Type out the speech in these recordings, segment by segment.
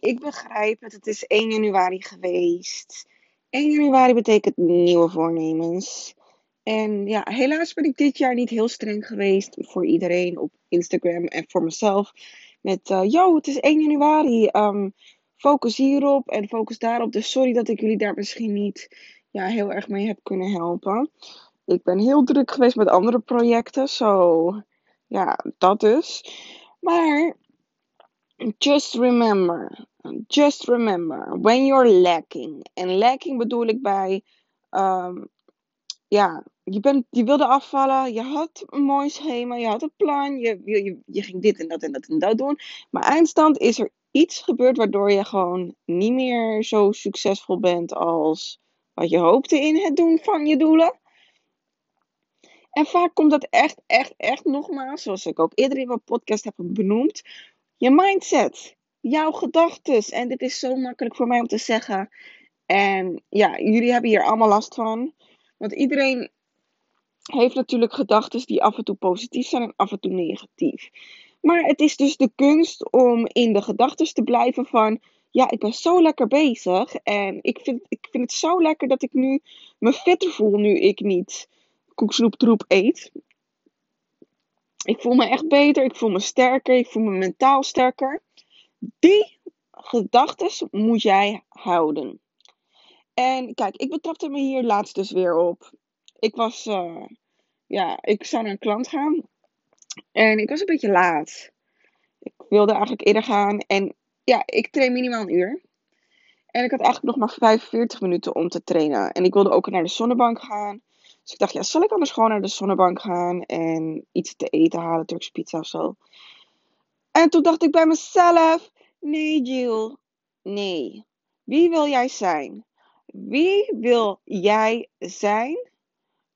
ik begrijp het. Het is 1 januari geweest. 1 januari betekent nieuwe voornemens. En ja, helaas ben ik dit jaar niet heel streng geweest voor iedereen op Instagram en voor mezelf. Met, uh, yo, het is 1 januari. Um, focus hierop en focus daarop. Dus sorry dat ik jullie daar misschien niet ja, heel erg mee heb kunnen helpen. Ik ben heel druk geweest met andere projecten. Zo, ja, dat dus. Maar Just remember, just remember, when you're lacking. En lacking bedoel ik bij, um, ja, je, bent, je wilde afvallen, je had een mooi schema, je had een plan, je, je, je ging dit en dat en dat en dat doen. Maar eindstand is er iets gebeurd waardoor je gewoon niet meer zo succesvol bent als wat je hoopte in het doen van je doelen. En vaak komt dat echt, echt, echt nogmaals, zoals ik ook eerder in mijn podcast heb benoemd, je mindset, jouw gedachten. En dit is zo makkelijk voor mij om te zeggen. En ja, jullie hebben hier allemaal last van. Want iedereen heeft natuurlijk gedachten die af en toe positief zijn en af en toe negatief. Maar het is dus de kunst om in de gedachten te blijven van. Ja, ik ben zo lekker bezig. En ik vind, ik vind het zo lekker dat ik nu me fitter voel nu ik niet koeksnoeptroep eet. Ik voel me echt beter, ik voel me sterker, ik voel me mentaal sterker. Die gedachten moet jij houden. En kijk, ik betrapte me hier laatst dus weer op. Ik was, uh, ja, ik zou naar een klant gaan. En ik was een beetje laat. Ik wilde eigenlijk eerder gaan. En ja, ik train minimaal een uur. En ik had eigenlijk nog maar 45 minuten om te trainen. En ik wilde ook naar de zonnebank gaan. Dus ik dacht, ja, zal ik anders gewoon naar de zonnebank gaan en iets te eten halen, Turkse pizza of zo. En toen dacht ik bij mezelf, nee Jill, nee. Wie wil jij zijn? Wie wil jij zijn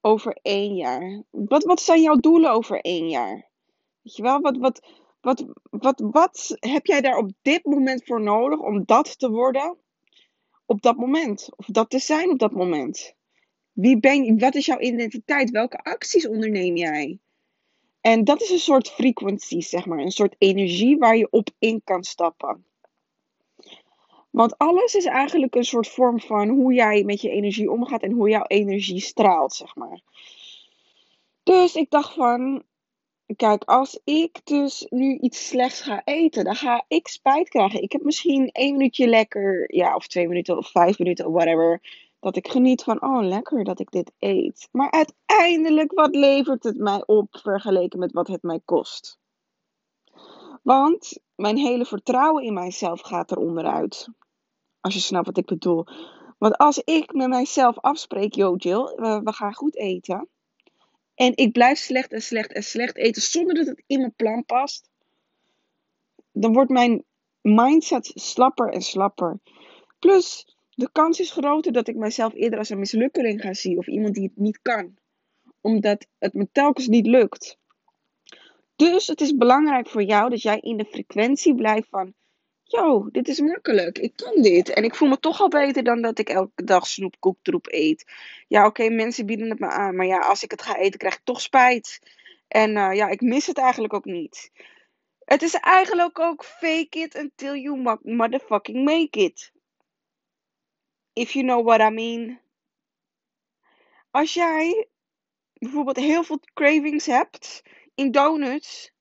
over één jaar? Wat, wat zijn jouw doelen over één jaar? Weet je wel, wat, wat, wat, wat, wat heb jij daar op dit moment voor nodig om dat te worden op dat moment? Of dat te zijn op dat moment? Wie ben je? Wat is jouw identiteit? Welke acties onderneem jij? En dat is een soort frequentie, zeg maar. Een soort energie waar je op in kan stappen. Want alles is eigenlijk een soort vorm van hoe jij met je energie omgaat en hoe jouw energie straalt, zeg maar. Dus ik dacht van, kijk, als ik dus nu iets slechts ga eten, dan ga ik spijt krijgen. Ik heb misschien één minuutje lekker, ja, of twee minuten of vijf minuten, whatever dat ik geniet van, oh lekker dat ik dit eet. Maar uiteindelijk, wat levert het mij op vergeleken met wat het mij kost? Want mijn hele vertrouwen in mijzelf gaat er onderuit. Als je snapt wat ik bedoel. Want als ik met mijzelf afspreek, yo Jill, we, we gaan goed eten. En ik blijf slecht en slecht en slecht eten zonder dat het in mijn plan past. Dan wordt mijn mindset slapper en slapper. Plus, de kans is groter dat ik mezelf eerder als een mislukkeling ga zien of iemand die het niet kan, omdat het me telkens niet lukt. Dus het is belangrijk voor jou dat jij in de frequentie blijft van: Yo, dit is makkelijk, ik kan dit. En ik voel me toch al beter dan dat ik elke dag snoepkoektroep eet. Ja, oké, mensen bieden het me aan, maar ja, als ik het ga eten, krijg ik toch spijt. En uh, ja, ik mis het eigenlijk ook niet. Het is eigenlijk ook fake it until you motherfucking make it. If you know what I mean. Als jij bijvoorbeeld heel veel cravings hebt in donuts.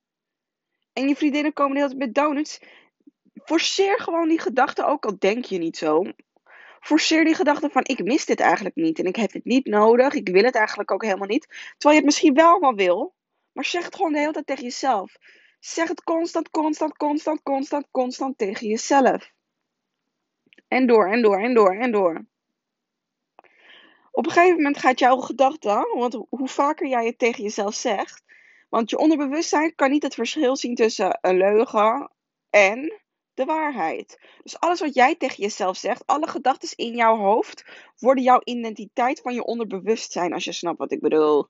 En je vriendinnen komen de hele tijd met donuts. Forceer gewoon die gedachte, ook al denk je niet zo. Forceer die gedachte van ik mis dit eigenlijk niet. En ik heb het niet nodig. Ik wil het eigenlijk ook helemaal niet. Terwijl je het misschien wel maar wil. Maar zeg het gewoon de hele tijd tegen jezelf. Zeg het constant, constant, constant, constant, constant tegen jezelf. En door, en door, en door, en door. Op een gegeven moment gaat jouw gedachte, want hoe vaker jij het tegen jezelf zegt, want je onderbewustzijn kan niet het verschil zien tussen een leugen en de waarheid. Dus alles wat jij tegen jezelf zegt, alle gedachten in jouw hoofd, worden jouw identiteit van je onderbewustzijn, als je snapt wat ik bedoel.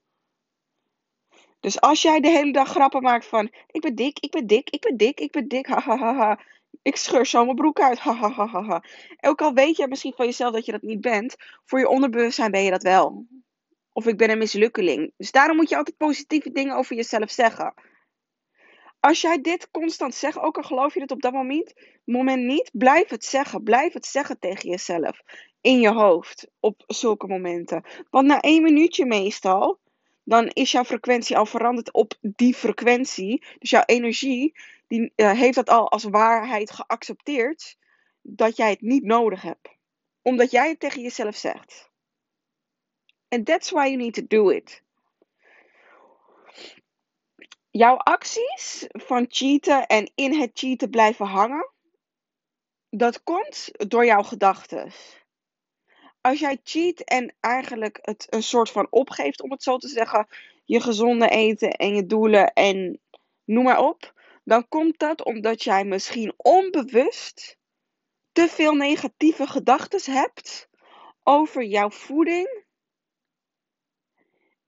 Dus als jij de hele dag grappen maakt van: ik ben dik, ik ben dik, ik ben dik, ik ben dik, ha ha ha ha. Ik scheur zo mijn broek uit. Ha. Ook al weet je misschien van jezelf dat je dat niet bent, voor je onderbewustzijn ben je dat wel. Of ik ben een mislukkeling. Dus daarom moet je altijd positieve dingen over jezelf zeggen. als jij dit constant zegt, ook al geloof je het op dat moment, moment niet, blijf het zeggen. Blijf het zeggen tegen jezelf. In je hoofd. Op zulke momenten. Want na één minuutje meestal, dan is jouw frequentie al veranderd op die frequentie. Dus jouw energie, uh, heeft dat al als waarheid geaccepteerd. Dat jij het niet nodig hebt. Omdat jij het tegen jezelf zegt. And that's why you need to do it jouw acties van cheaten en in het cheaten blijven hangen, dat komt door jouw gedachten. Als jij cheat en eigenlijk het een soort van opgeeft, om het zo te zeggen, je gezonde eten en je doelen en noem maar op, dan komt dat omdat jij misschien onbewust te veel negatieve gedachten hebt over jouw voeding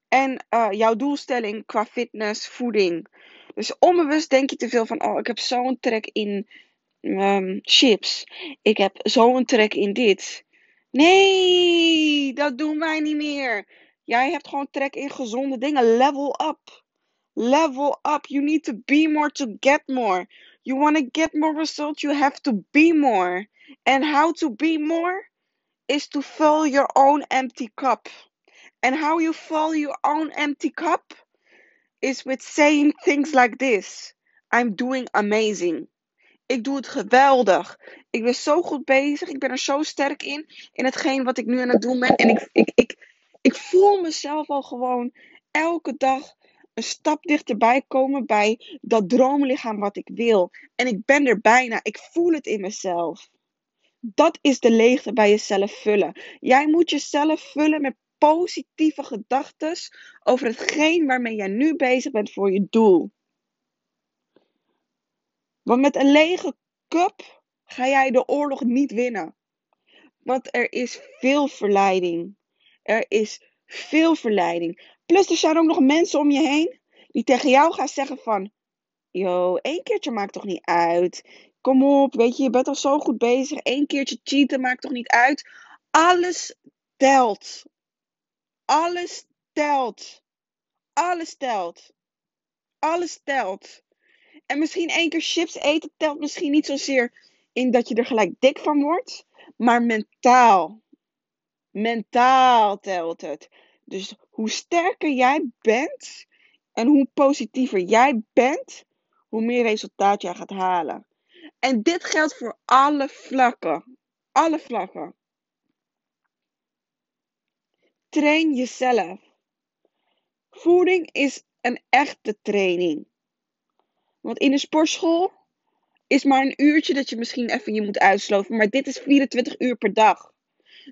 en uh, jouw doelstelling qua fitness, voeding. Dus onbewust denk je te veel van: oh, ik heb zo'n trek in um, chips. Ik heb zo'n trek in dit. Nee, dat doen wij niet meer. Jij hebt gewoon trek in gezonde dingen. Level up. Level up. You need to be more to get more. You want to get more results, you have to be more. And how to be more is to fill your own empty cup. And how you fill your own empty cup is with saying things like this. I'm doing amazing. Ik doe het geweldig. Ik ben zo goed bezig. Ik ben er zo sterk in. In hetgeen wat ik nu aan het doen ben. En ik, ik, ik, ik voel mezelf al gewoon elke dag een stap dichterbij komen bij dat droomlichaam wat ik wil. En ik ben er bijna. Ik voel het in mezelf. Dat is de leegte bij jezelf vullen. Jij moet jezelf vullen met positieve gedachten over hetgeen waarmee jij nu bezig bent voor je doel. Want met een lege cup ga jij de oorlog niet winnen. Want er is veel verleiding. Er is veel verleiding. Plus er zijn ook nog mensen om je heen die tegen jou gaan zeggen van... Yo, één keertje maakt toch niet uit. Kom op, weet je, je bent al zo goed bezig. Eén keertje cheaten maakt toch niet uit. Alles telt. Alles telt. Alles telt. Alles telt. En misschien één keer chips eten telt misschien niet zozeer in dat je er gelijk dik van wordt, maar mentaal. Mentaal telt het. Dus hoe sterker jij bent en hoe positiever jij bent, hoe meer resultaat jij gaat halen. En dit geldt voor alle vlakken. Alle vlakken. Train jezelf. Voeding is een echte training. Want in de sportschool is maar een uurtje dat je misschien even je moet uitsloven. Maar dit is 24 uur per dag.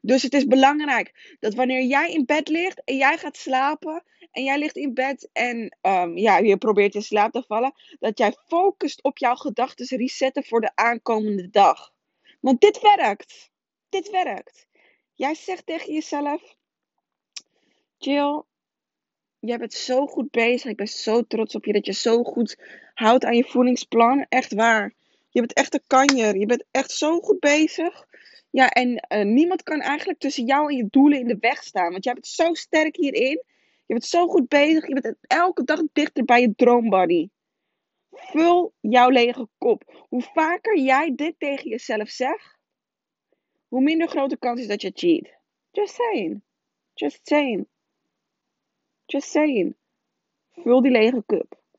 Dus het is belangrijk dat wanneer jij in bed ligt en jij gaat slapen. En jij ligt in bed en um, ja, je probeert in slaap te vallen. Dat jij focust op jouw gedachten resetten voor de aankomende dag. Want dit werkt. Dit werkt. Jij zegt tegen jezelf: Jill, jij bent zo goed bezig. Ik ben zo trots op je dat je zo goed houdt aan je voedingsplan. Echt waar. Je bent echt een kanjer. Je bent echt zo goed bezig. Ja, en uh, niemand kan eigenlijk tussen jou en je doelen in de weg staan. Want jij bent zo sterk hierin. Je bent zo goed bezig. Je bent elke dag dichter bij je droombody. Vul jouw lege kop. Hoe vaker jij dit tegen jezelf zegt, hoe minder grote kans is dat je cheat. Just saying. Just saying. Just saying. Vul die lege cup.